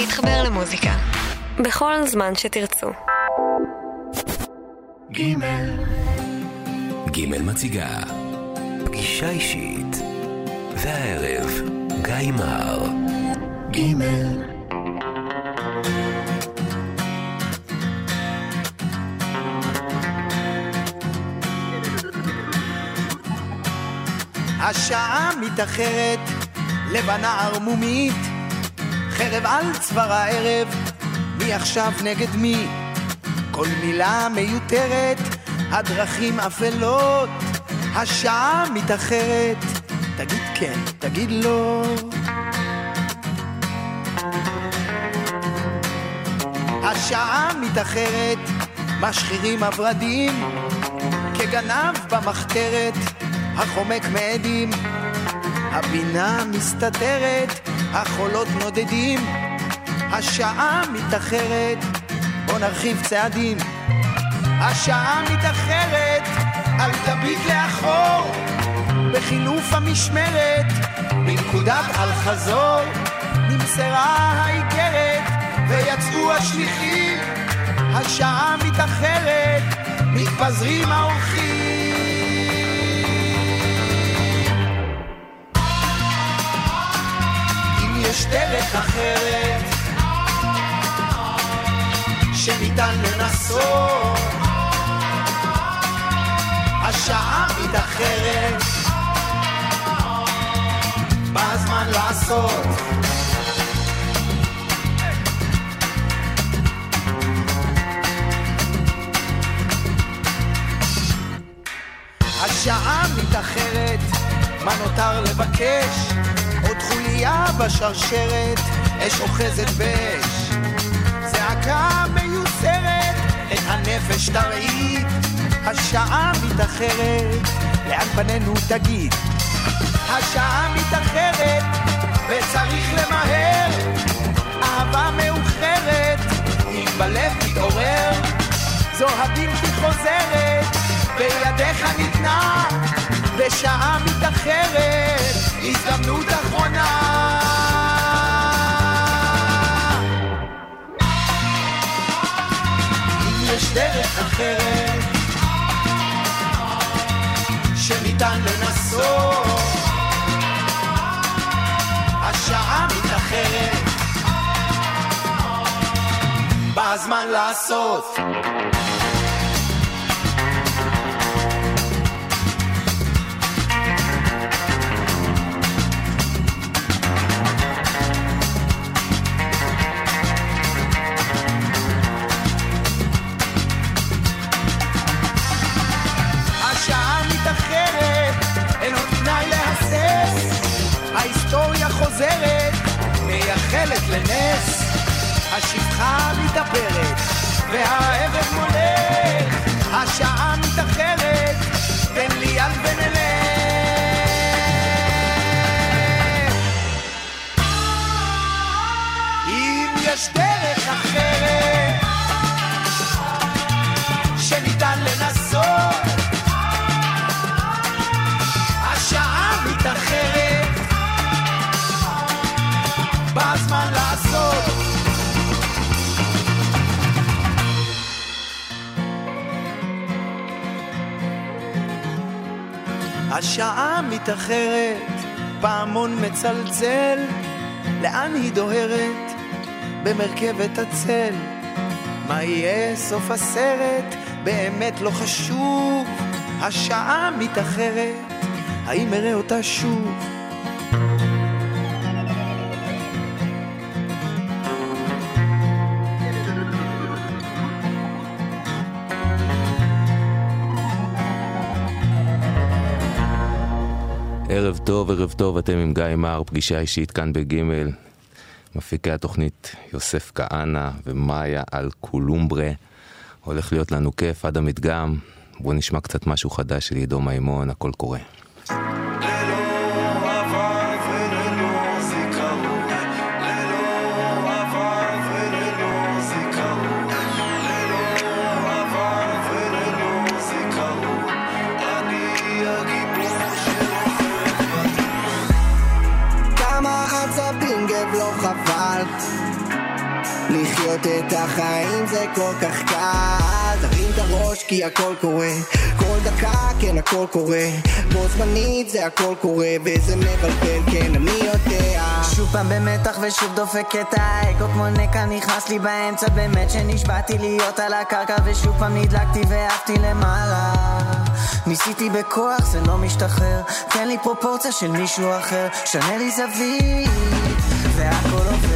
להתחבר למוזיקה. בכל זמן שתרצו. גימל גימל מציגה פגישה אישית והערב גיא מר גימל השעה מתאחרת, לבנה ערמומית, חרב על צוואר הערב, מי עכשיו נגד מי? כל מילה מיותרת, הדרכים אפלות, השעה מתאחרת, תגיד כן, תגיד לא. השעה מתאחרת, משחירים הורדים, כגנב במחתרת, החומק מעדים, הבינה מסתתרת, החולות נודדים, השעה מתאחרת, בוא נרחיב צעדים. השעה מתאחרת, אל תביט לאחור, בחילוף המשמרת, בנקודת אל חזור, נמסרה האיגרת, ויצאו השליחים, השעה מתאחרת, מתפזרים האורחים. יש דרך אחרת שניתן לנסות השעה מתאחרת בא הזמן לעשות השעה מתאחרת, מה נותר לבקש? חוליה בשרשרת, אש אוחזת באש. זעקה מיוסרת, את הנפש תרעיד, השעה מתאחרת, לאן פנינו תגיד? השעה מתאחרת, וצריך למהר, אהבה מאוחרת, אם בלב מתעורר, זו הבלתי חוזרת, בידיך ניתנה, בשעה מתאחרת, הזדמנות אחרונה. אם יש דרך אחרת, שניתן לנסות, השעה מתאחרת, בא הזמן לעשות. מייחלת לנס. השפחה מתאפרת, והערב מולך. השעה מתאחרת, תן לי יד ונלך. אם יש דרך אחרת, השעה מתאחרת, פעמון מצלצל, לאן היא דוהרת? במרכבת הצל. מה יהיה סוף הסרט? באמת לא חשוב. השעה מתאחרת, האם אראה אותה שוב? טוב, ערב טוב, אתם עם גיא מר, פגישה אישית כאן בגימל. מפיקי התוכנית יוסף כהנא ומאיה על קולומברה. הולך להיות לנו כיף עד המדגם. בואו נשמע קצת משהו חדש של עידו מימון, הכל קורה. את החיים זה כל כך קל. תרים את הראש כי הכל קורה. כל דקה כן הכל קורה. בו זמנית זה הכל קורה וזה מבלבל כן אני יודע. שוב פעם במתח ושוב דופק את האגו כמו נקע נכנס לי באמצע באמת שנשבעתי להיות על הקרקע ושוב פעם נדלקתי ועפתי למעלה. ניסיתי בכוח זה לא משתחרר. תן לי פרופורציה של מישהו אחר. שנה לי זווית והכל עובר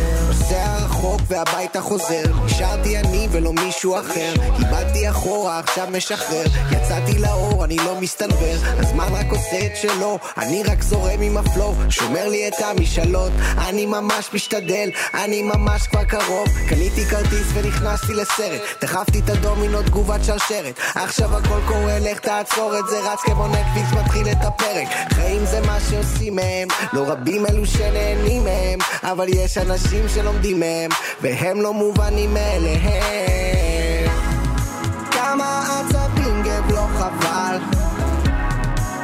והביתה חוזר נשארתי אני ולא מישהו אחר. איבדתי אחורה עכשיו משחרר. יצאתי לאור אני לא מסתנוור. הזמן רק עושה את שלו אני רק זורם עם הפלואו. שומר לי את המשאלות אני ממש משתדל אני ממש כבר קרוב. קניתי כרטיס ונכנסתי לסרט. דחפתי את הדומינו תגובת שרשרת. עכשיו הכל קורה לך תעצור את זה. רץ כמו נטפליקס מתחיל את הפרק. חיים זה מה שעושים מהם לא רבים אלו שנהנים מהם אבל יש אנשים שלומדים מהם והם לא מובנים מאליהם. כמה עצבים גב לא חבל.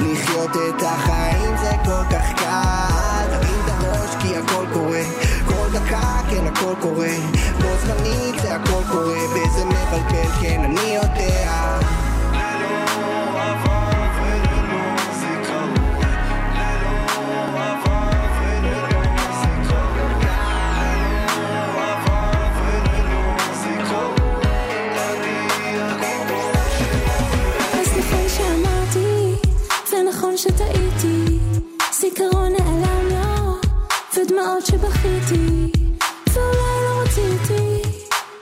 לחיות את החיים זה כל כך קל. תרים את הראש כי הכל קורה. כל דקה כן הכל קורה. בו זמנית זה הכל קורה. וזה מבלבל כן אני יודע ודמעות שבכיתי, ואולי לא רציתי,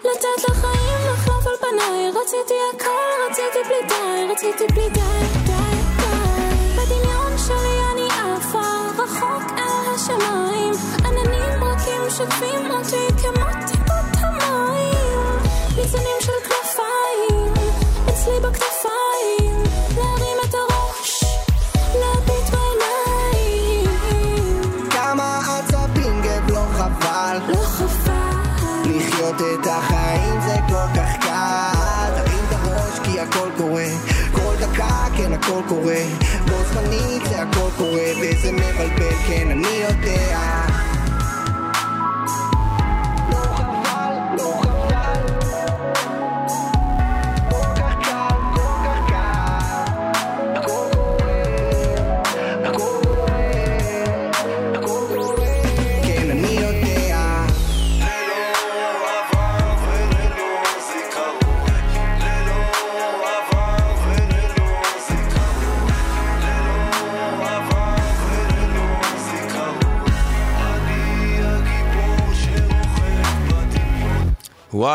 לתת לחיים לחלוף על פניי, רציתי הכל, רציתי בלי די, רציתי בלי די, די, די. בדמיון שלי אני עפה, רחוק אל השמיים, עננים רכים שוטפים קורה. בו זמנית זה הכל קורה וזה מבלבל כן אני יודע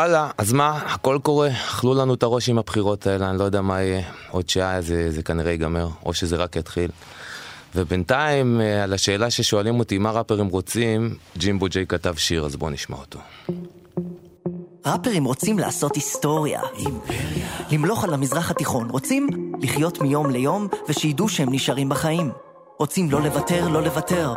וואלה, אז מה, הכל קורה, אכלו לנו את הראש עם הבחירות האלה, אני לא יודע מה יהיה, עוד שעה זה, זה כנראה ייגמר, או שזה רק יתחיל. ובינתיים, אה, על השאלה ששואלים אותי מה ראפרים רוצים, ג'ימבו ג'יי כתב שיר, אז בואו נשמע אותו. ראפרים רוצים לעשות היסטוריה. אימפריה. למלוך על המזרח התיכון. רוצים לחיות מיום ליום, ושידעו שהם נשארים בחיים. רוצים לא לוותר, לא לוותר.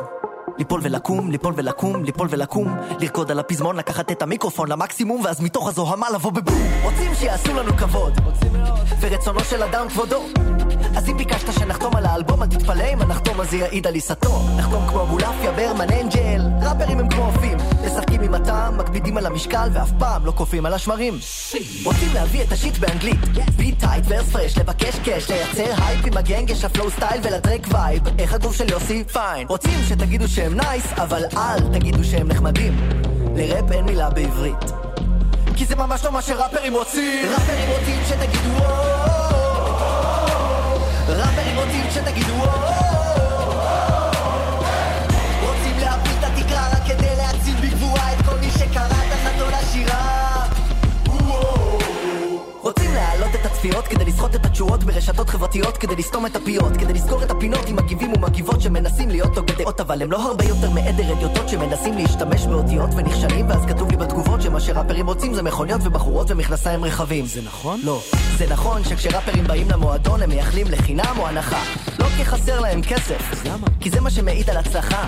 ליפול ולקום, ליפול ולקום, ליפול ולקום. לרקוד על הפזמון, לקחת את המיקרופון למקסימום, ואז מתוך הזוהמה לבוא בבום. רוצים שיעשו לנו כבוד. ורצונו של אדם כבודו. אז אם ביקשת שנחתום על האלבום, אל תתפלא אם הנחתום הזה יעיד על עיסתו. נחתום כמו אבולעפיה, ברמן, אנג'ל. ראפרים הם כמו אופים. משחקים עם הטעם, מקפידים על המשקל, ואף פעם לא קופאים על השמרים. רוצים להביא את ה shit באנגלית. beat tight, verse fresh, לבקש cash, לייצר הייפ עם הגנגש, ה flow style ול track vibe. איך הגוף של יוסי? פיין. רוצים שתגידו שהם nice, אבל אל תגידו שהם נחמדים. לראפ אין מילה בעברית. כי זה ממש לא מה שראפרים רוצים. ראפרים רוצים שתגידו וואו. ראפרים רוצים שתגידו וואו. חברתיות כדי לסתום את הפיות כדי לסגור את הפינות עם מגיבים ומגיבות שמנסים להיות הוגי דעות אבל הם לא הרבה יותר מעדר אדיוטות שמנסים להשתמש באותיות ונכשלים ואז כתוב לי בתגובות שמה שראפרים רוצים זה מכוניות ובחורות ומכנסיים רחבים זה נכון? לא זה נכון שכשראפרים באים למועדון הם מייחלים לחינם או הנחה לא כי חסר להם כסף למה? כי זה מה שמעיד על הצלחה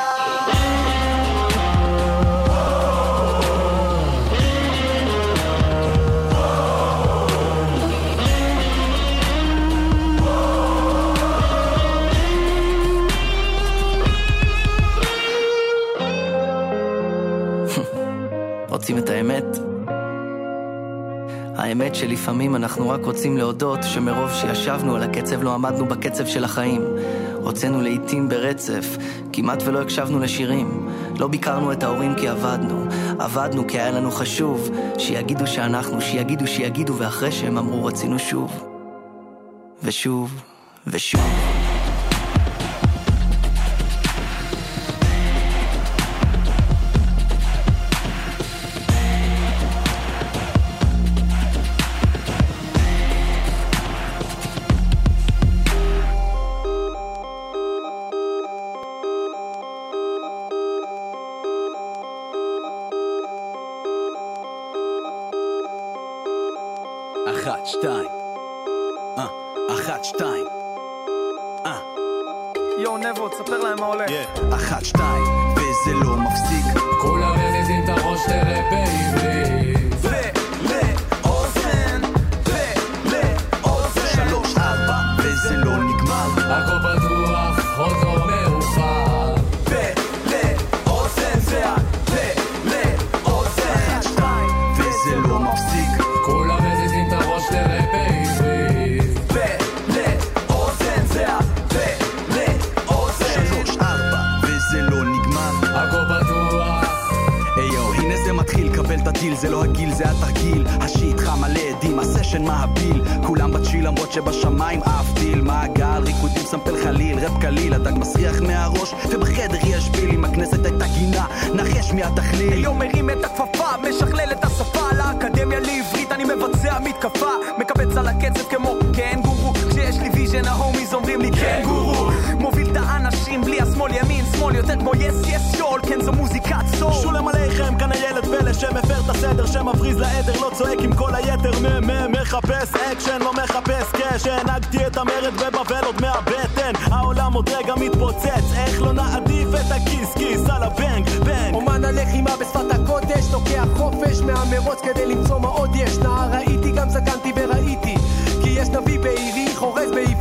רוצים את האמת? האמת שלפעמים אנחנו רק רוצים להודות שמרוב שישבנו על הקצב לא עמדנו בקצב של החיים. הוצאנו לעיתים ברצף, כמעט ולא הקשבנו לשירים. לא ביקרנו את ההורים כי עבדנו, עבדנו כי היה לנו חשוב, שיגידו שאנחנו, שיגידו שיגידו, ואחרי שהם אמרו רצינו שוב. ושוב, ושוב. סול שולם עליכם כאן הילד פלא שמפר את הסדר שמבריז לעדר לא צועק עם כל היתר. מ מ מחפש אקשן לא מחפש קש הנהגתי את המרד בבבל עוד מהבטן. העולם עוד רגע מתפוצץ איך לא נעדיף את הכיס כיס על הבנג בנג אומן הלחימה בשפת הקודש לוקח חופש מהמרוץ כדי למצוא מה עוד יש. נער ראיתי גם זקנתי וראיתי כי יש נביא בעירי חורז בעברית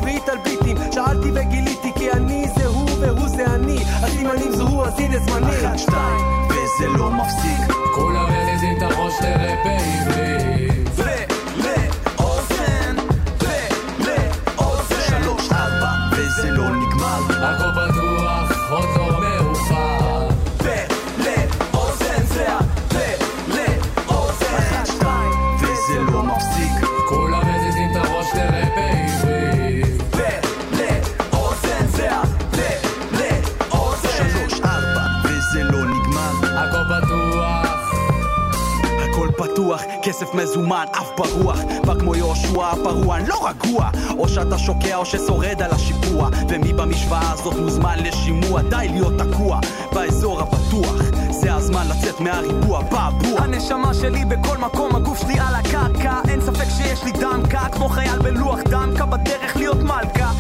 הסימנים זוהו אז הנה זמני אחת, שתיים, וזה לא מפסיק. כולם מזיזים את הראש תראה בעברית. כסף מזומן, אף ברוח. בא כמו יהושע הפרוע, אני לא רגוע. או שאתה שוקע או ששורד על השיפוע. ומי במשוואה הזאת מוזמן לשימוע, די להיות תקוע באזור הבטוח. זה הזמן לצאת מהריבוע, בעבוע. הנשמה שלי בכל מקום, הגוף שלי על הקרקע אין ספק שיש לי דמקה כמו חייל בלוח דמקה בדרך להיות מלכה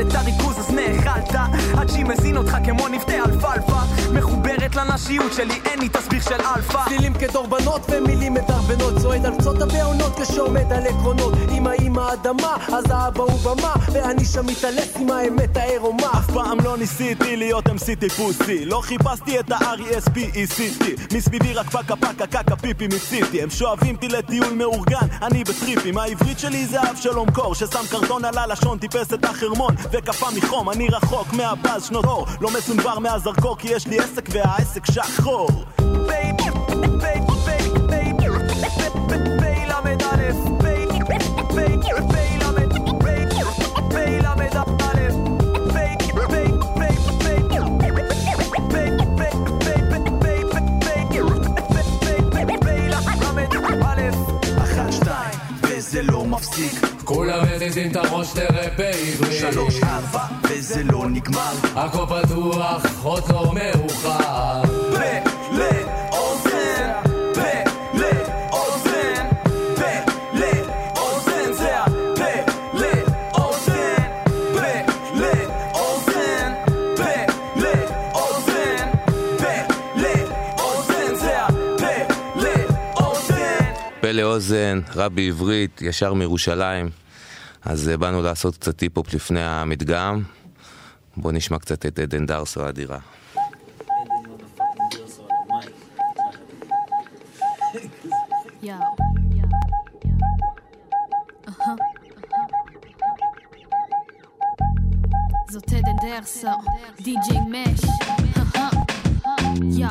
איבדת ריכוז אז נאכלת. עד שהיא מזין אותך כמו נפטי אלפלפה. מחוברת לנשיות שלי, אין לי תסביך של אלפא. צלילים כדורבנות ומילים מדרבנות. צועד על קצות הבהונות כשעומד על עקרונות. אמא אמא אדמה, אז האבא הוא במה. ואני שם מתעלף עם האמת העירומה אף פעם לא ניסיתי להיות MC טיפוסי לא חיפשתי את ה-R-E-S-P-E-C-T מסביבי רק פקה פקה קקה פיפי מציתי. הם שואבים אותי לטיול מאורגן אני בטריפים. העברית שלי זה אבשלום קור ששם קרטון על הלשון טיפס את החרמון וקפא מחום אני רחוק מהבאז שנות אור לא מסונבר מהזרקור כי יש לי עסק והעסק שחור וזה לא מפסיק. כולם מזיזים את הראש תראה בעברית. שלוש, ארבע, וזה לא נגמר. הכל פתוח, עוד לא מאוחר. ולאוזן, לאוזן, רב בעברית, ישר מירושלים. אז אה, באנו לעשות קצת טיפ-הופ לפני המדגם. בואו נשמע קצת את עדן דרסו האדירה. זאת עדן דרסו, די.ג'יי מש.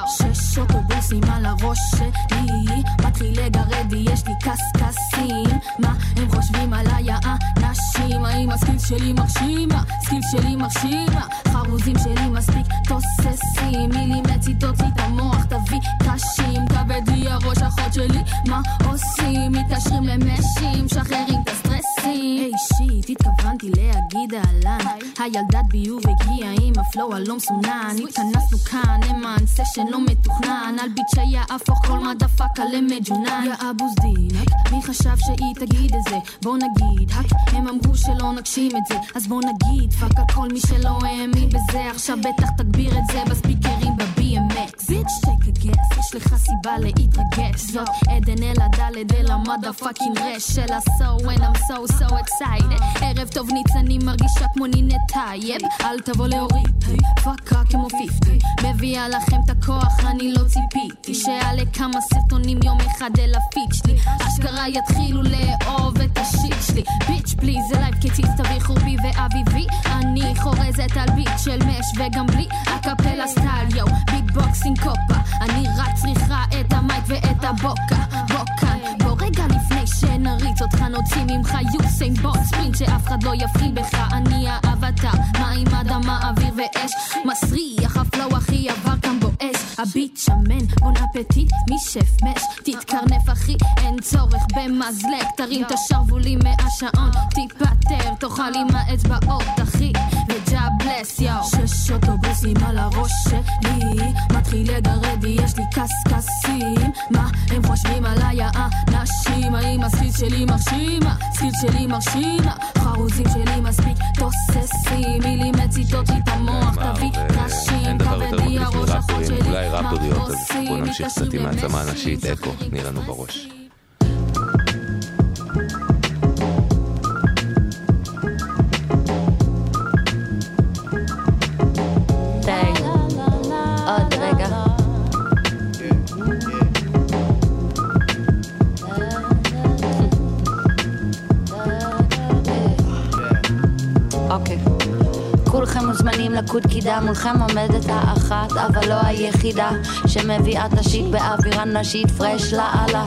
שש אוטובוסים על הראש שלי מתחיל לגרד יש לי קשקשים מה הם חושבים עליי האנשים? האם ה skill שלי מרשים? ה skill שלי מרשים? חרוזים שלי מספיק תוססים מילים מציתות לי את המוח תביא קשים כבד לי הראש אחות שלי מה עושים? מתקשרים למשי משחררים את הסטרסים היי shit, התכוונתי להגיד אהלן הילדת ביוב הגיעה עם הפלואו הלא מסונן. התכנסנו כאן למען סשן לא מתוכנן. על ביט שיהפוך כל מדפקה למג'ונן יא אבוס דינק, מי חשב שהיא תגיד את זה? בוא נגיד, הם אמרו שלא נגשים את זה. אז בוא נגיד, פאק על כל מי שלא האמין בזה. עכשיו בטח תגביר את זה בספיקרים ב-BMX ביץ' take a guess, יש לך סיבה להתרגש. זאת עדן אל הדלת אל המדפאקינג רש של ה-so when I'm so so excited. ערב טוב ניץ אני מרגישה כמו נינת טייב. אל תבוא להוריד פאקה כמו 50 מביאה לכם את הכוח אני לא ציפיתי שיעלה כמה סרטונים יום אחד אל הפיד שלי. אשכרה יתחילו לאהוב את השיט שלי. ביץ' פליז זה לייב קיציס תביכו בי ואביבי אני חורזת על ביט של מש וגם בלי הקפלה סטייל יואו ביטבוקסינג קופה אני רק צריכה את המייק ואת הבוקה. בוקן בוא רגע לפני שנריץ אותך נוציא ממך יוסיין בוט. ספרינט שאף אחד לא יפחיד בך אני האבטר מים אדמה אוויר ואש. מסריח הפלואו הכי עבר כאן הביט שמן בון אפטיט משף מש תתקרנף אחי אין צורך במזלג. תרים את השרוולים מהשעון. תיפטר תאכל עם האצבעות אחי. וג'ה בלס יאו שש אוטובוסים על הראש שלי. מתחיל לגרד יש לי קשקשים. מה הם חושבים עליי האנשים האם הסקיל שלי מרשים הסקיל שלי מרשים חרוזים שלי מספיק תוססים. מילים מציתות לי את המוח. תביא קשים אין דבר יותר כבד לי מגניב הראש מראפרים, שלי מה ראפריות, אז בואו נמשיך קצת עם העצמה הנשית, אקו, תני לנו בראש. מוזמנים לקוד קידה, מולכם עומדת האחת, אבל לא היחידה, שמביאה את השיט באווירה נשית, פרש לאללה.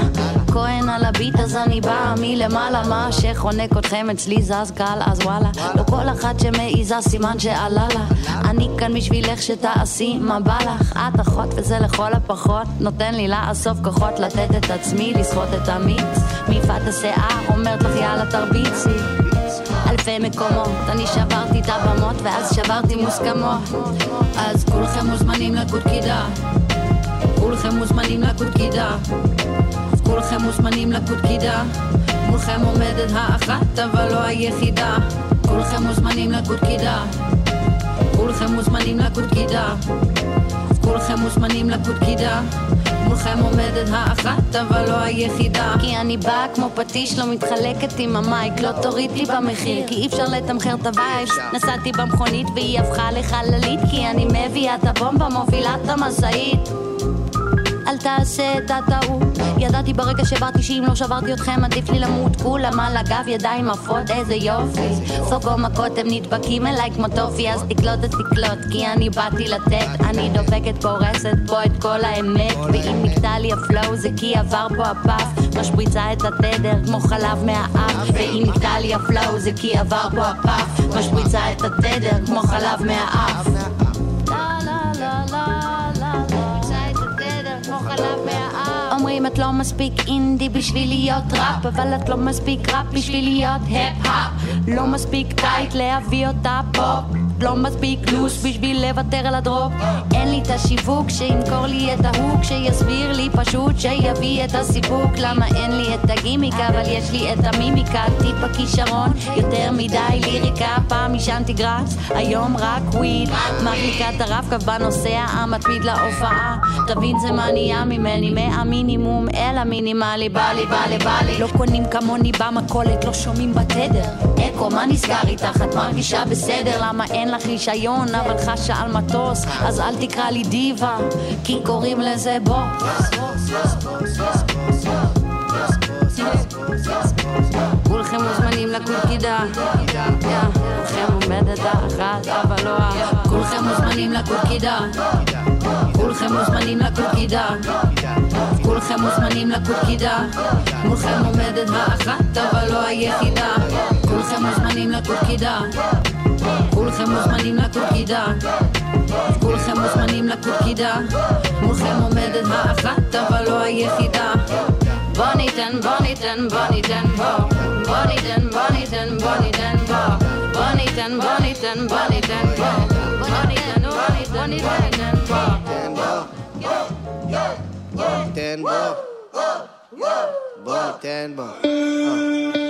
כהן על הביט אז אני באה מלמעלה, מה שחונק אתכם אצלי זז קל, אז וואלה. לא כל אחת שמעיזה סימן שעלה לה. אני כאן בשבילך שתעשי מה בא לך. את אחות וזה לכל הפחות, נותן לי לאסוף כוחות, לתת את עצמי, לסחוט את המיץ. מיפת השיער אומרת לך יאללה תרביצי. אלפי מקומות, אני שברתי את הבמות ואז שברתי מוסכמות. אז כולכם מוזמנים לקוד קידה. כולכם מוזמנים לקוד קידה. אז כולכם מוזמנים לקוד קידה. מולכם עומדת האחת אבל לא היחידה. כולכם מוזמנים לקוד קידה. כולכם מוזמנים לקוד קידה. אז כולכם מוזמנים לקוד קידה. מולכם עומדת האחת אבל לא היחידה. כי אני באה כמו פטיש לא מתחלקת עם ה mic לא תוריד לי במחיר. כי אי אפשר לתמחר את ה vibes נסעתי במכונית והיא הפכה לחללית. כי אני מביאה את הבומבה מובילה את המשאית. אל תעשה את הטעות ידעתי ברגע שבאתי שאם לא שברתי אתכם עדיף לי למות. כולם על הגב ידיים עפות איזה יופי. סוגו מכות הם נדבקים אליי כמו טופי. אז תקלוט את תקלוט כי אני באתי לתת. אני דופקת פורסת פה את כל האמת. ואם נקטע לי ה flow זה כי עבר פה הפף משפריצה את התדר כמו חלב מהאף. ואם נקטע לי ה flow זה כי עבר פה הפף משפריצה את התדר כמו חלב מהאף אומרים את לא מספיק אינדי בשביל להיות ראפ אבל את לא מספיק ראפ בשביל להיות היפ-הופ לא מספיק tight להביא אותה פופ לא מספיק loose בשביל לוותר על ה drop אין לי את השיווק שימכור לי את ה hook שיסביר לי פשוט שיביא את הסיפוק. למה אין לי את הגימיק אבל יש לי את המימיקה. טיפה כישרון יותר מדי ליריקה. פעם עישנתי גראס היום רק weed. מחליקה את הרב-קו בנוסע המתמיד להופעה. תבין זה מה נהיה ממני מהמינימום אל המינימלי. בא לי בא לי בא לי. לא קונים כמוני במכולת לא שומעים בתדר אקו מה נסגר איתך את מרגישה בסדר למה אין לך רישיון? אבל חשה על מטוס אז אל תקרא לי דיבה כי קוראים לזה בוס. כולכם מוזמנים לקורקידה כולכם עומדת האחת אבל לא ה... כולכם מוזמנים לקורקידה כולכם מוזמנים לקורקידה כולכם מוזמנים לקורקידה כולכם עומדת האחת אבל לא היחידה כולכם מוזמנים לקורקידה כולכם מוזמנים לקורקידה כולכם מוזמנים לקורקידה מולכם עומדת האחת אבל לא היחידה בוא ניתן, בוא ניתן, בוא ניתן, בוא בוא ניתן, בוא ניתן, בוא ניתן, בוא בוא ניתן, בוא ניתן, בוא ניתן, בוא בוא ניתן, בוא ניתן, בוא ניתן, בוא תן בו, בוא תן בו. עוד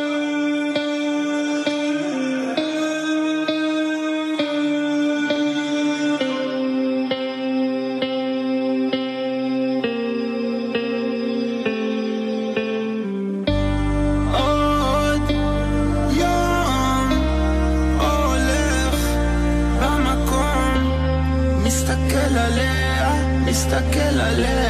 עליה, מסתכל עליה.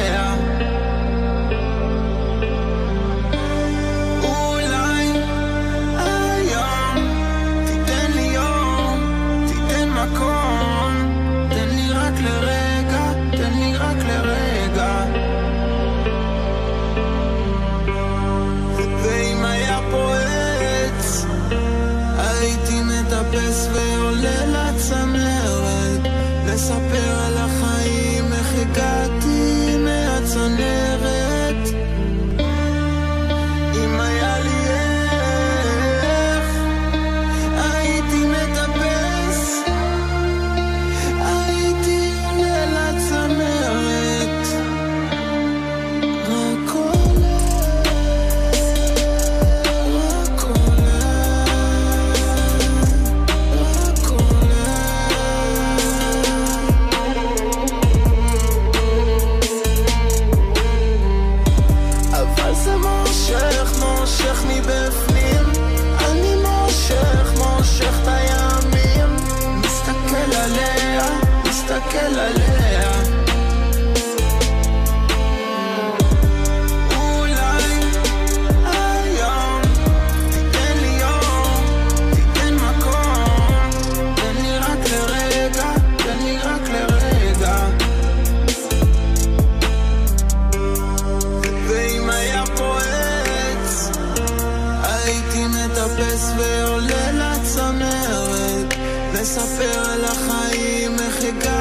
הייתי מטפס ועולה לצמרת, לספר על החיים, איך הגעתי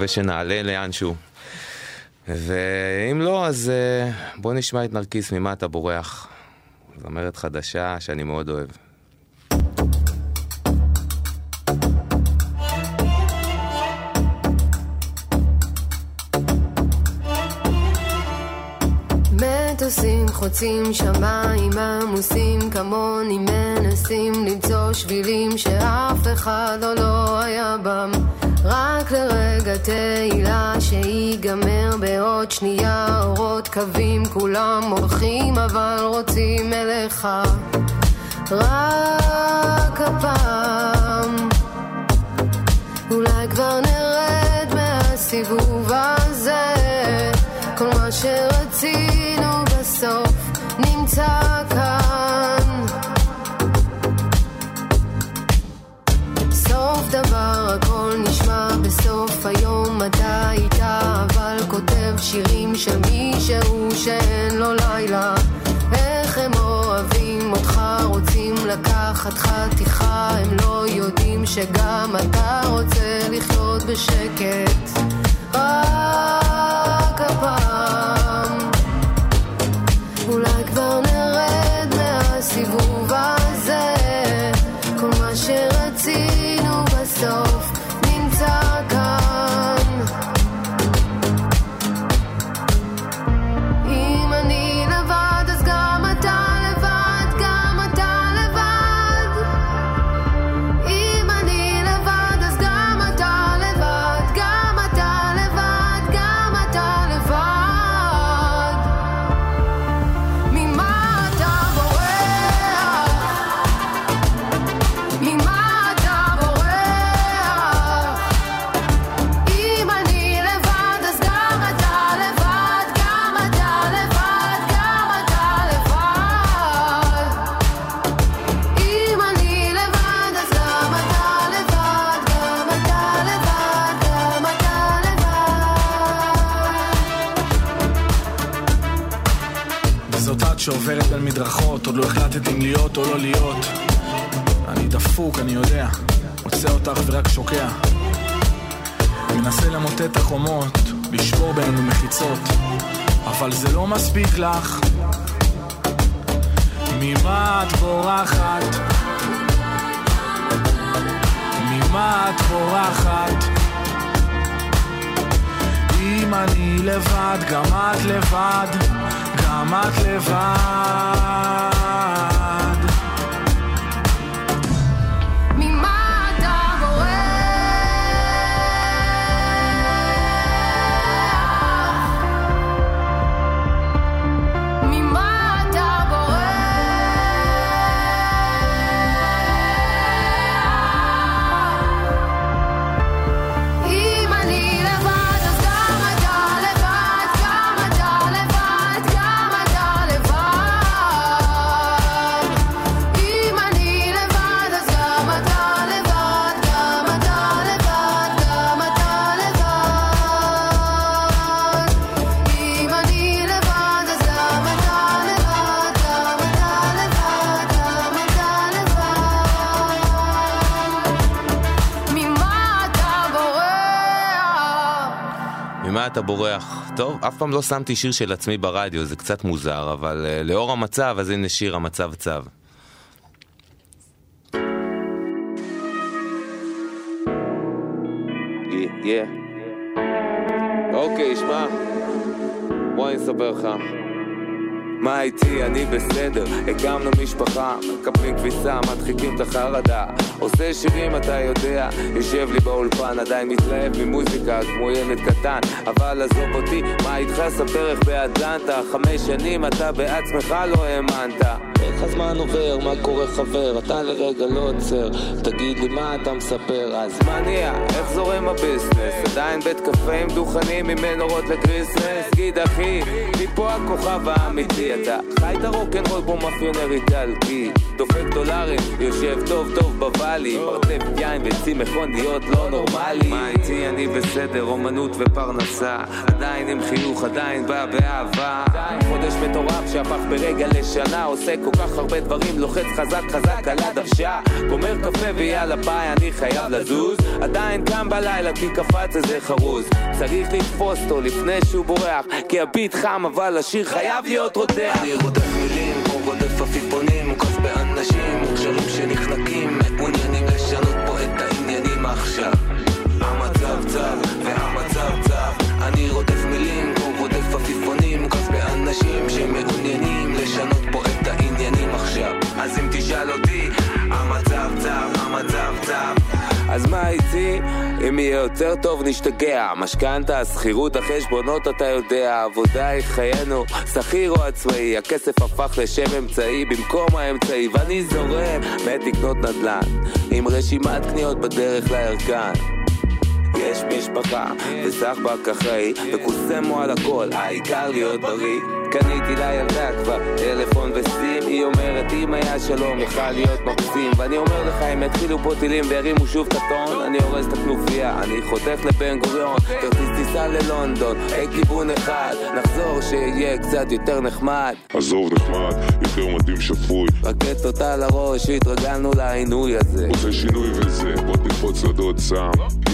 מקווה שנעלה לאנשהו. ואם לא, אז אה, בוא נשמע את נרקיס, ממה אתה בורח? זמרת חדשה שאני מאוד אוהב. מטוסים חוצים שמיים עמוסים כמוני מנסים למצוא שבילים שאף אחד עוד לא היה בם רק לרגע תהילה שיגמר בעוד שנייה. אורות קווים כולם הולכים אבל רוצים אליך. רק הפעם. אולי כבר נרד מהסיבוב הזה, כל מה שרצינו בסוף נמצא בסוף היום אתה איתה אבל כותב שירים של מישהו שאין לו לילה. איך הם אוהבים אותך רוצים לקחת חתיכה הם לא יודעים שגם אתה רוצה לחיות בשקט. רק הפעם. אולי כבר נרד מהסיבוב הזה. כל מה שרצינו בסוף שעוברת בין מדרכות, עוד לא החלטת אם להיות או לא להיות. אני דפוק, אני יודע, מוצא אותך ורק שוקע. מנסה למוטט את החומות, לשבור בינינו מחיצות, אבל זה לא מספיק לך. ממה את בורחת? ממה את בורחת? אם אני לבד, גם את לבד, גם את לבד. ממה אתה בורח? טוב, אף פעם לא שמתי שיר של עצמי ברדיו, זה קצת מוזר, אבל uh, לאור המצב, אז הנה שיר המצב. יא. אוקיי, שמע, בוא אני אספר לך. מה איתי? אני בסדר, הקמנו משפחה, מקפלים כביסה, מדחיקים את החרדה. עושה שירים אתה יודע, יושב לי באולפן עדיין מתלהב ממוזיקה כמו ילד קטן. אבל עזוב אותי, מה איתך? ספר איך באטלנטה. חמש שנים אתה בעצמך לא האמנת איך הזמן עובר, מה קורה חבר? אתה לרגע לא עוצר. תגיד לי מה אתה מספר? אז מה נהיה? איך זורם הביזנס? עדיין בית קפה עם דוכנים עם מנורות לקריסמס. גיד אחי, מי פה הכוכב האמיתי? אתה חי את הרוקנרול כמו מאפיונר איטלקי. דופק דולרים, יושב טוב טוב בוואלי. מרתף יין וצי מכוניות לא נורמלי. מה איתי? אני בסדר, אומנות ופרנסה. עדיין עם חיוך, עדיין בא באהבה. חודש מטורף שהפך ברגע לשנה. עושה כל כך הרבה דברים, לוחץ חזק חזק על הדוושה גומר קפה ויאללה ביי, אני חייב לזוז. עדיין קם בלילה כי קפץ איזה חרוז. צריך לתפוס אותו לפני שהוא בורח כי הביט חם אבל השיר חייב להיות רותח. אני רודף מילים כמו רודף עפיפונים מוקף באנשים איתי? אם יהיה יותר טוב נשתגע. משכנתה, שכירות, החשבונות אתה יודע עבודה היא חיינו, שכיר או עצמאי הכסף הפך לשם אמצעי במקום האמצעי ואני זורם. מת לקנות נדל"ן עם רשימת קניות בדרך לערכן יש משפחה וסחבק אחראי וקוסמו על הכל העיקר להיות בריא קניתי לילדה כבר טלפון וסים היא אומרת אם היה שלום יכל להיות מרוצים ואני אומר לך אם יתחילו פה טילים וירימו שוב את הטון אני הורס את הכנופיה אני חותך לבן גוריון כרטיס טיסה ללונדון היי כיוון אחד נחזור שיהיה קצת יותר נחמד. עזוב נחמד, יותר מדהים שפוי. רקטות על הראש התרגלנו לעינוי הזה. רוצה שינוי וזה, בוא תקפוץ לדוד סם.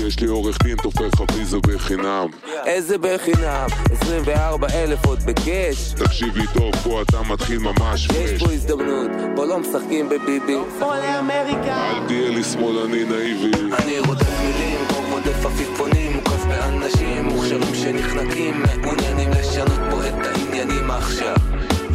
יש לי עורך דין תופר לך ויזה בחינם. איזה בחינם? 24 אלף עוד בקש תקשיב לי טוב, פה אתה מתחיל ממש יש פה הזדמנות, פה לא משחקים בביבי. אל תהיה לי שמאלני נאיבי. אני רודף מילים, כמו רודף עפיפונים מוקף באנשים מוכשרים שנחנקים מעוניינים לשנות פה את העניינים עכשיו.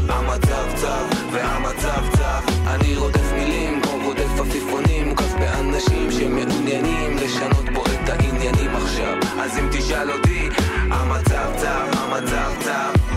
המצב צב והמצב צב אני רודף מילים כמו רודף עפיפונים מוקף באנשים שמעוניינים לשנות פה את העניינים עכשיו. אז אם תשאל אותי המצב צב, המצב צב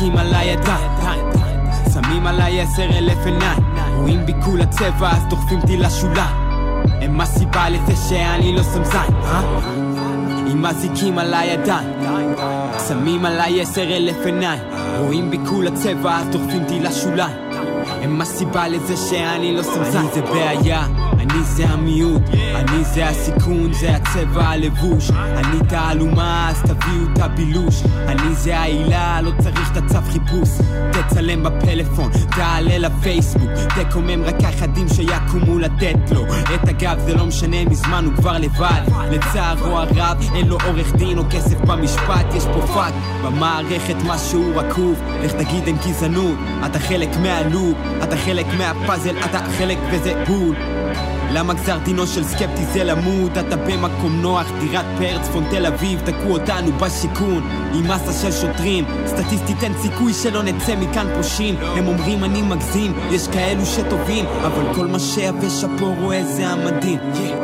עם אזיקים על הידיים שמים עליי עשר אלף עיניים. רואים בי כולה צבע אז דוחפים אותי לשוליים. הם הסיבה לזה שאני לא שם זין אה? עם אזיקים על הידיים שמים עליי עשר אלף עיניים. רואים בי כולה צבע אז דוחפים אותי לשוליים. הם הסיבה לזה שאני לא שם זין. זה בעיה אני זה המיעוט, אני זה הסיכון, זה הצבע הלבוש. אני תעלומה, אז תביאו את הבילוש. אני זה העילה, לא צריך את הצו חיפוש. תצלם בפלאפון, תעלה לפייסבוק. תקומם רק האחדים שיקומו לתת לו. את הגב זה לא משנה, מזמן הוא כבר לבד. לצערו הרב, אין לו עורך דין או כסף במשפט. יש פה פאק במערכת משהו רקוב. לך תגיד אין גזענות, אתה חלק מה loop אתה חלק מהפאזל, אתה חלק וזה בול למה גזר דינו של סקפטי זה למות? אתה במקום נוח, דירת פאר, צפון תל אביב, תקעו אותנו בשיכון. עם מסה של שוטרים סטטיסטית אין סיכוי שלא נצא מכאן פושעים. הם אומרים אני מגזים, יש כאלו שטובים אבל כל מה שיבש פה רואה זה המדהים.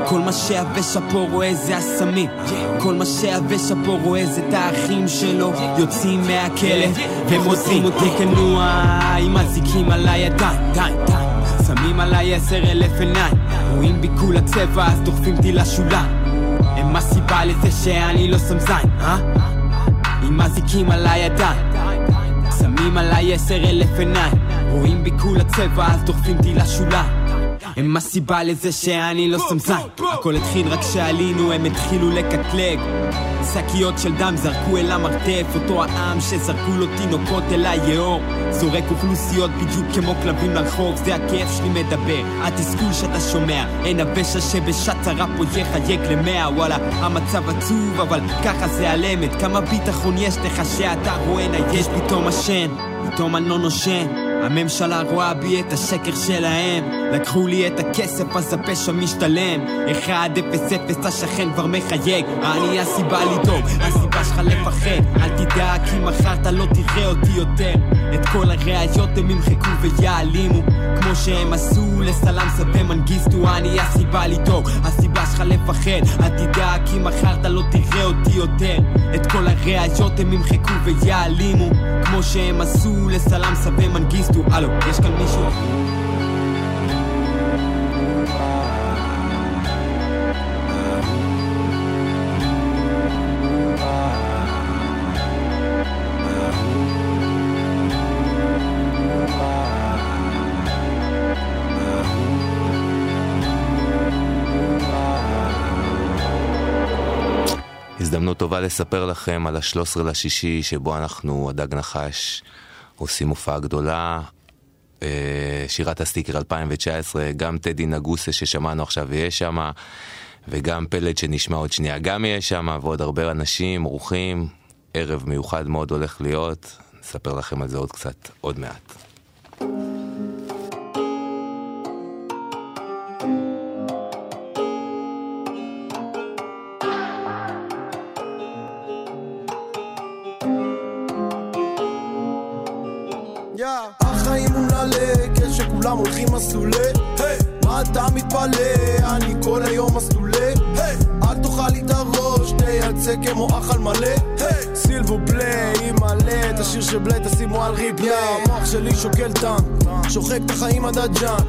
כל מה שיבש פה רואה זה הסמים. כל מה שיבש פה רואה זה את האחים שלו. יוצאים מהכלא והם רוצים אותי כנוע עם אזיקים על הידיים. די, די שמים עליי עשר אלף עיניים. רואים בי כולה צבע אז דוחפים אותי לשוליים. הם הסיבה לזה שאני לא שם זין, אה? עם אזיקים על הידיים. שמים עליי עשר אלף עיניים. רואים בי כולה צבע אז דוחפים אותי לשוליים. הם הסיבה לזה שאני לא שם זין. הכל התחיל רק כשעלינו הם התחילו לקטלג שקיות של דם זרקו אל המרתף אותו העם שזרקו לו תינוקות אל היאור. זורק אוכלוסיות בדיוק כמו כלבים לרחוב זה הכאב שלי מדבר. התסכול שאתה שומע אין הפשע שבשעת צרה פה יחייק למאה. וואלה המצב עצוב אבל ככה זה על אמת כמה ביטחון יש לך שאתה רואה נייש פתאום השן פתאום אני לא נושן. הממשלה רואה בי את השקר שלהם לקחו לי את הכסף אז הפשע משתלם. 1-0-0 השכן כבר מחייג. אני הסיבה לדאוג, הסיבה שלך לפחד. אל תדאג כי מחר אתה לא תראה אותי יותר. את כל הראיות הם ימחקו ויעלימו. כמו שהם עשו לסלאם ומנגיסטו אני הסיבה לדאוג, הסיבה שלך לפחד. אל תדאג כי מחר אתה לא תראה אותי יותר. את כל הראיות הם ימחקו ויעלימו. כמו שהם עשו לסלאם ומנגיסטו הלו, יש כאן מישהו? הזדמנות טובה לספר לכם על ה-13 לשישי, שבו אנחנו, הדג נחש, עושים הופעה גדולה. אה, שירת הסטיקר 2019, גם טדי נגוסה ששמענו עכשיו יהיה שם, וגם פלד שנשמע עוד שנייה גם יהיה שם, ועוד הרבה אנשים, אורחים. ערב מיוחד מאוד הולך להיות, נספר לכם על זה עוד קצת, עוד מעט. הוא נעלה, כשכולם הולכים מסלולי. מה אתה מתפלא? אני כל היום מסלולי. אל תאכל לי את הראש, תייצא כמו אכל מלא. s'il vous plaît, מלא את השיר של בליי תשימו על replay המוח שלי שוקל טעם, שוחק את החיים עד הג'אן.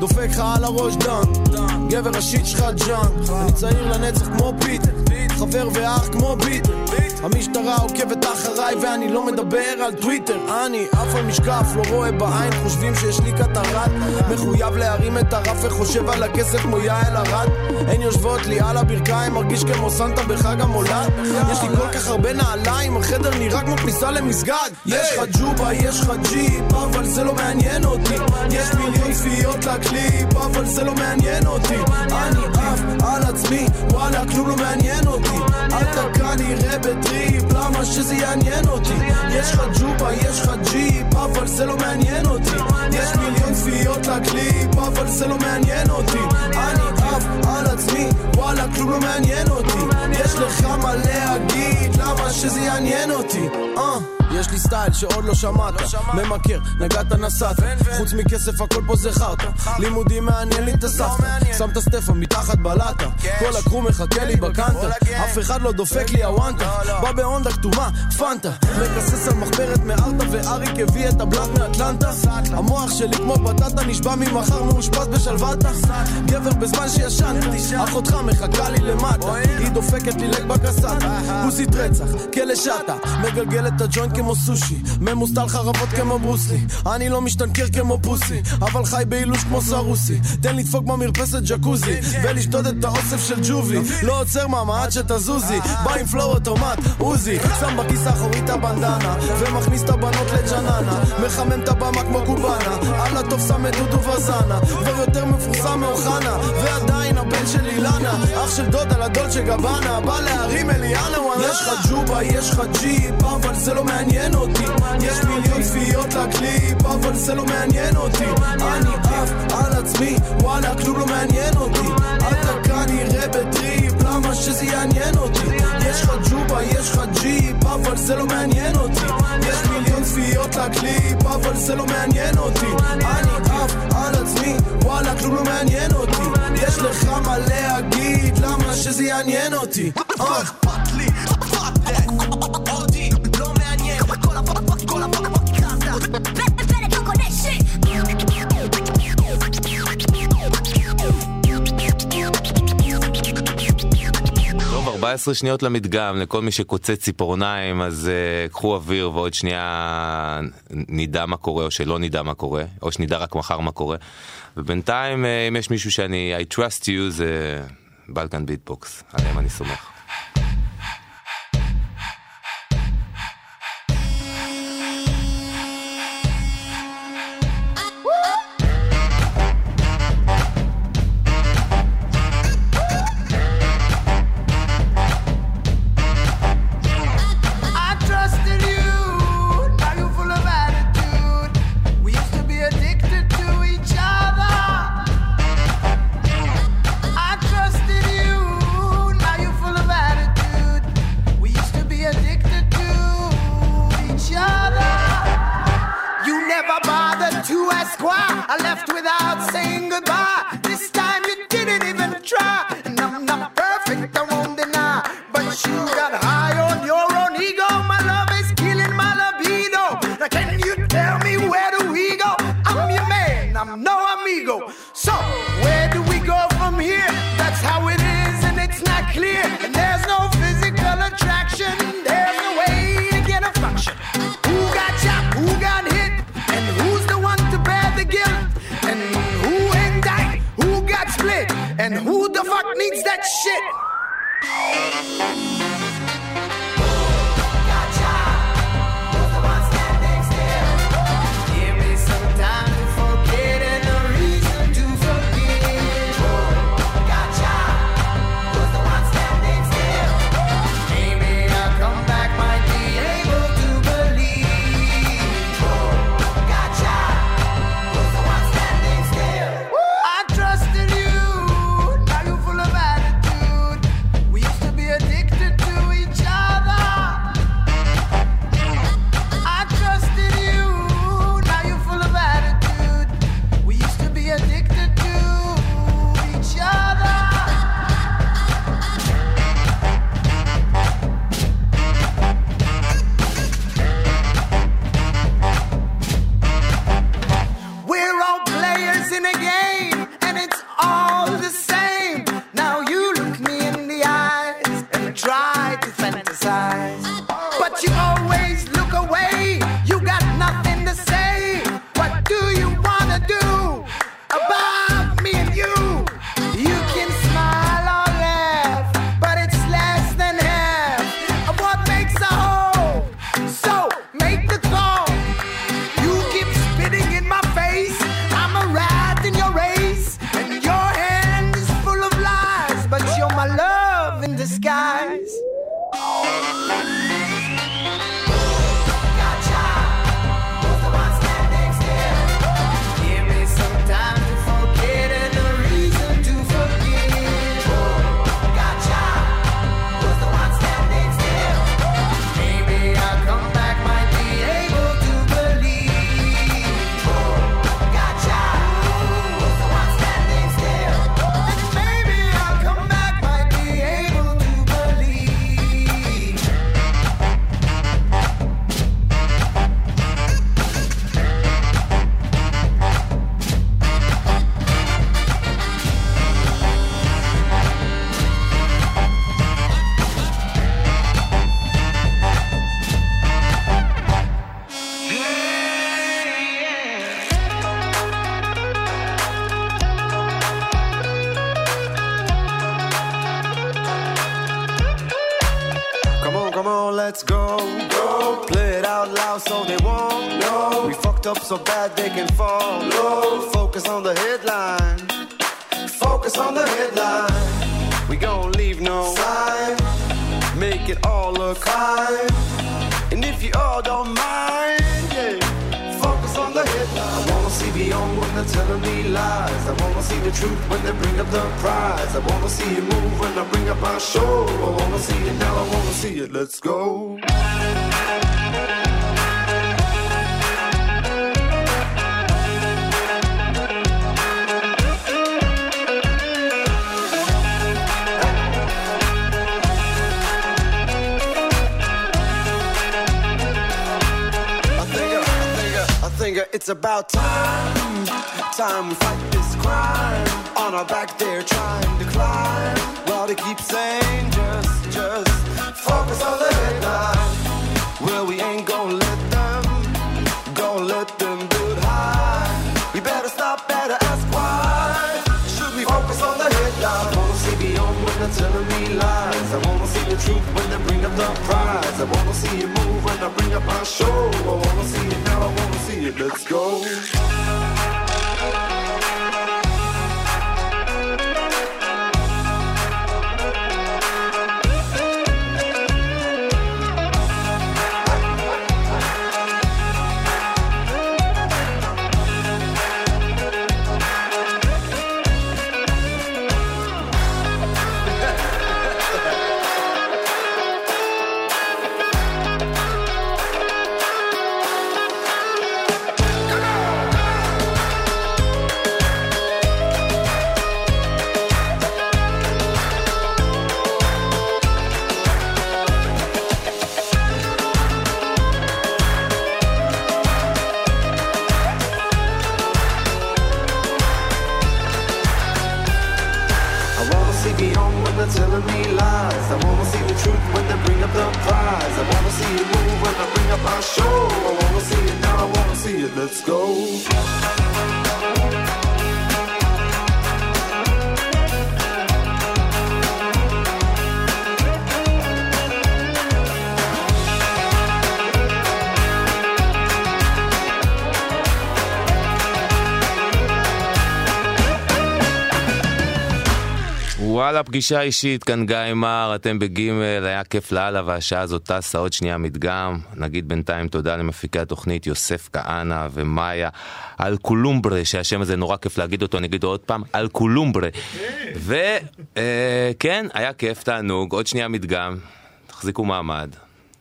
דופק לך על הראש דן גבר ה shit שלך ג'אן. אני צעיר לנצח כמו פיטר חבר ואח כמו ביטר המשטרה עוקבת אחריי ואני לא מדבר על טוויטר. אני עף על משקף, לא רואה בעין חושבים שיש לי קטרת מחויב להרים את הרף וחושב על הכסף כמו יעל ארד. הן יושבות לי על הברכיים מרגיש כמו סנטה בחג המולד. יש לי כל כך הרבה נעליים החדר נראה כמו כניסה למסגד. יש לך ג'ובה, יש לך ג'יפ אבל זה לא מעניין אותי. יש מיליון צפיות לקליפ אבל זה לא מעניין אותי. אני עף על עצמי וואלה כלום לא מעניין אותי. אתה כנראה בטריפ למה שזה יעניין אותי יש לך ג'ובה, יש לך ג'יפ אבל זה לא מעניין אותי יש מיליון צפיות לקליפ אבל זה לא מעניין אותי אני עף על עצמי וואלה כלום לא מעניין אותי יש לך מה להגיד למה שזה יעניין אותי אה יש לי סטייל שעוד לא שמעת ממכר, נגעת נסעת חוץ מכסף הכל פה זה חרטא לימודים מעניין לי את הסבתא שם את הסטפה מתחת בלטה כל הקרו מחכה לי בקנטה אף אחד לא דופק לי הוואנטה בא בהונדה כתומה, פנטה. מקסס על מחברת מארטה ואריק הביא את הבלאט מאטלנטה. המוח שלי כמו בטטה נשבע ממחר מאושפז בשלוותה. גבר בזמן שישנתי אחותך מחכה לי למטה. היא דופקת לי לג בקסטה. כוסית רצח, כלא שטה. מגלגל את הג'וינט כמו סושי. ממוסטל חרבות כמו ברוסלי. אני לא משתנקר כמו פוסי אבל חי באילוש כמו סרוסי. תן לדפוק במרפסת ג'קוזי ולשדוד את האוסף של ג'ובי. לא עוצר מאמה עד שתזוזי. בא עם פלואו אוטומט עוזי שם בכיס האחורי את הבנדנה ומכניס את הבנות לג'ננה מחמם את הבמה כמו קובאנה על הטוב שם את דודו וזנה כבר יותר מפורסם מאוחנה ועדיין הבן של אילנה אח של דודה לדולצ'ה גבנה בא להרים אליאנה וואלה יש לך ג'ובה יש לך ג'יפ אבל זה לא מעניין אותי. יש מיליון צפיות לקליפ אבל זה לא מעניין אותי. אני עף על עצמי וואלה כלום לא מעניין אותי. אתה כנראה בטריפ למה שזה יעניין אותי יש לך ג'ובה יש לך ג'יפ אבל זה לא מעניין אותי יש מיליון צפיות לקליפ אבל זה לא מעניין אותי אני עף על עצמי וואלה כלום לא מעניין אותי יש לך מה להגיד למה שזה יעניין אותי לא אכפת לי טוב, 14 שניות למדגם, לכל מי שקוצץ ציפורניים, אז uh, קחו אוויר ועוד שנייה נדע מה קורה או שלא נדע מה קורה, או שנדע רק מחר מה קורה. ובינתיים, uh, אם יש מישהו שאני, I trust you, זה בלקן ביטבוקס, עליהם אני סומך. If you all don't mind, yeah. Focus on the headline. I wanna see beyond when they're telling me lies. I wanna see the truth when they bring up the prize. I wanna see you move when I bring up our show. I wanna see it now, I wanna see it. Let's go. It's about time. Time we fight this crime. On our back, they're trying to climb. While they keep saying, just, just focus on the headline. Well, we ain't gonna let them, gonna let them build high. We better stop, better ask why. Should we focus on the headline? I wanna see beyond when they're telling me lies. I wanna see the truth when they bring up the prize. I wanna see you move when I bring up our show. I wanna see it now, I wanna it. Let's go. פגישה אישית, כאן גיא מר, אתם בגימל, היה כיף לאללה והשעה הזאת טסה עוד שנייה מדגם. נגיד בינתיים תודה למפיקי התוכנית יוסף כהנא ומאיה אלקולומברה, שהשם הזה נורא כיף להגיד אותו, אני אגיד עוד פעם, אלקולומברה. וכן, היה כיף, תענוג, עוד שנייה מדגם, תחזיקו מעמד,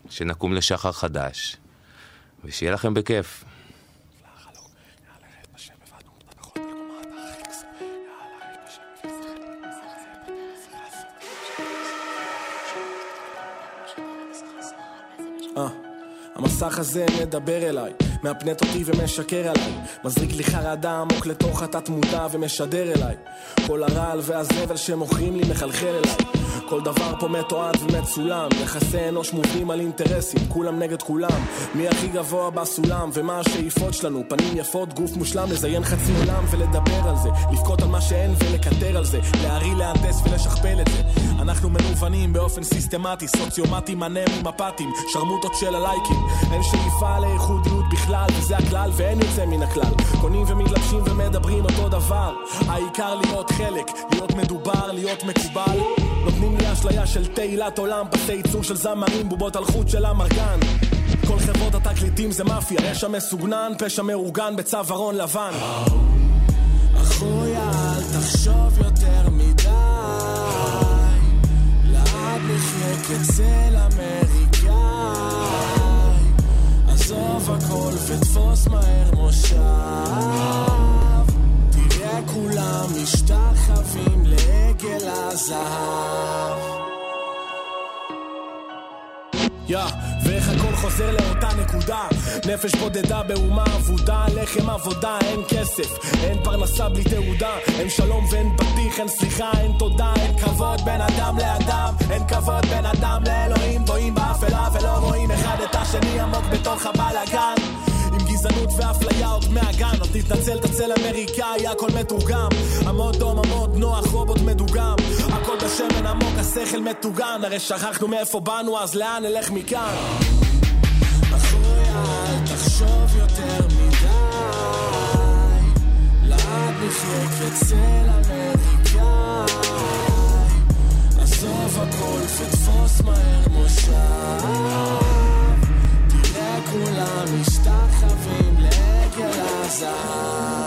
שנקום לשחר חדש, ושיהיה לכם בכיף. אה, המסך הזה מדבר אליי, מהפנט אותי ומשקר עליי, מזריק לי חרדה עמוק לתוך התת מודע ומשדר אליי, כל הרעל והזבל שמוכרים לי מחלחל אליי, כל דבר פה מתועד ומצולם, יחסי אנוש מובנים על אינטרסים, כולם נגד כולם, מי הכי גבוה בסולם ומה השאיפות שלנו, פנים יפות, גוף מושלם, לזיין חצי עולם ולדבר על זה, לבכות על מה שאין ולקטר על זה, להרעיל, להנדס ולשכפל את זה, אנחנו מנוונים באופן סיסטמטי, סוציומטים, אנמים, אפאתים, שרמוטות של הלייקים, אין שאיפה לייחודיות בכלל, וזה הכלל ואין יוצא מן הכלל, קונים ומתלבשים ומדברים אותו דבר, העיקר להיות חלק, להיות מדובר, להיות מקובל, נותנים. אשליה של תהילת עולם, פסי ייצור של זמרים, בובות על חוט של אמרגן. כל חברות התקליטים זה מאפיה, רשע מסוגנן, פשע מאורגן בצווארון לבן. אחוי, אל תחשוב יותר מדי, לאט נחיה כצל אמריקאי. עזוב הכל ותפוס מהר מושב, תראה כולם משתחווים לעגל הזהב. יא, ואיך הכל חוזר לאותה נקודה? נפש בודדה באומה אבודה לחם עבודה, אין כסף אין פרנסה בלי תעודה אין שלום ואין בטיח, אין סליחה, אין תודה אין כבוד בין אדם לאדם אין כבוד בין אדם לאלוהים טועים באפלה ולא רואים אחד את השני עמוק בתוך הבלאגן גזענות ואפליה עוד מהגן. אז תתנצל, תצל אמריקאי, הכל מתורגם. עמוד דום, עמוד נוח, רובוט מדוגם. הכל בשמן עמוק, השכל מטוגן. הרי שכחנו מאיפה באנו, אז לאן נלך מכאן? אחוי, אל תחשוב יותר מדי. לאט נחיה כצל אמריקאי. עזוב הכל ותפוס מהר מושב כולם משתחווים לעגל הזהב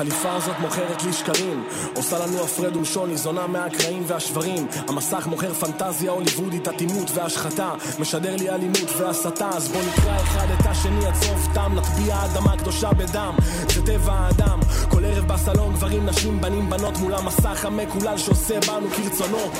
החליפה הזאת מוכרת לי שקרים. עושה לנו הפרד ומשון, ניזונה מהקרעים והשברים. המסך מוכר פנטזיה הוליוודית, אטימות והשחתה. משדר לי אלימות והסתה אז בוא נקרא אחד את השני עד סוף תם נטביע אדמה קדושה בדם. זה טבע האדם. כל ערב בסלון גברים, נשים, בנים, בנות מול המסך המקולל שעושה בנו כרצונו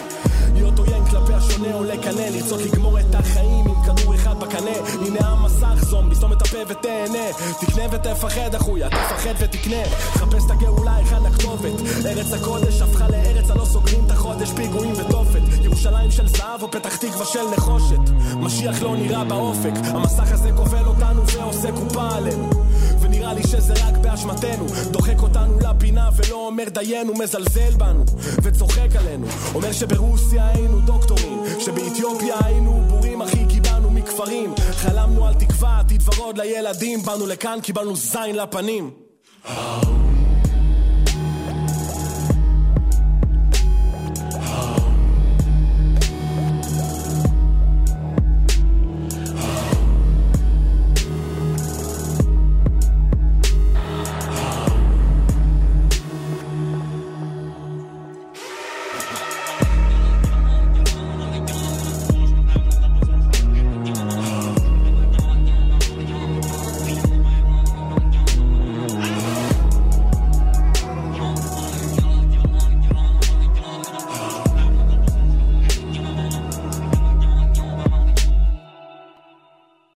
להיות עוין כלפי השונה או לקנא לרצות לגמור את החיים עם כדור אחד בקנה. הנה המסך זומבי, סתום את הפה ותהנה. תקנה ותפחד אחויה, תפחד ותקנה. חפש את הגאולה, היכן הכתובת. ארץ הקודש הפכה לארץ הלא סוגרים את החודש. פיגועים ותופת. ירושלים של זהב או פתח תקווה של נחושת. משיח לא נראה באופק. המסך הזה כובל אותנו ועושה קופה עלינו ונראה לי שזה רק באשמתנו. דוחק אותנו לפינה ולא אומר דיינו מזלזל בנו וצוחק עלינו. אומר שברוסיה היינו דוקטורים שבאתיופיה היינו בורים אחי כי באנו מכפרים. חלמנו על תקווה עתיד ורוד לילדים. באנו לכאן קיבלנו זין לפנים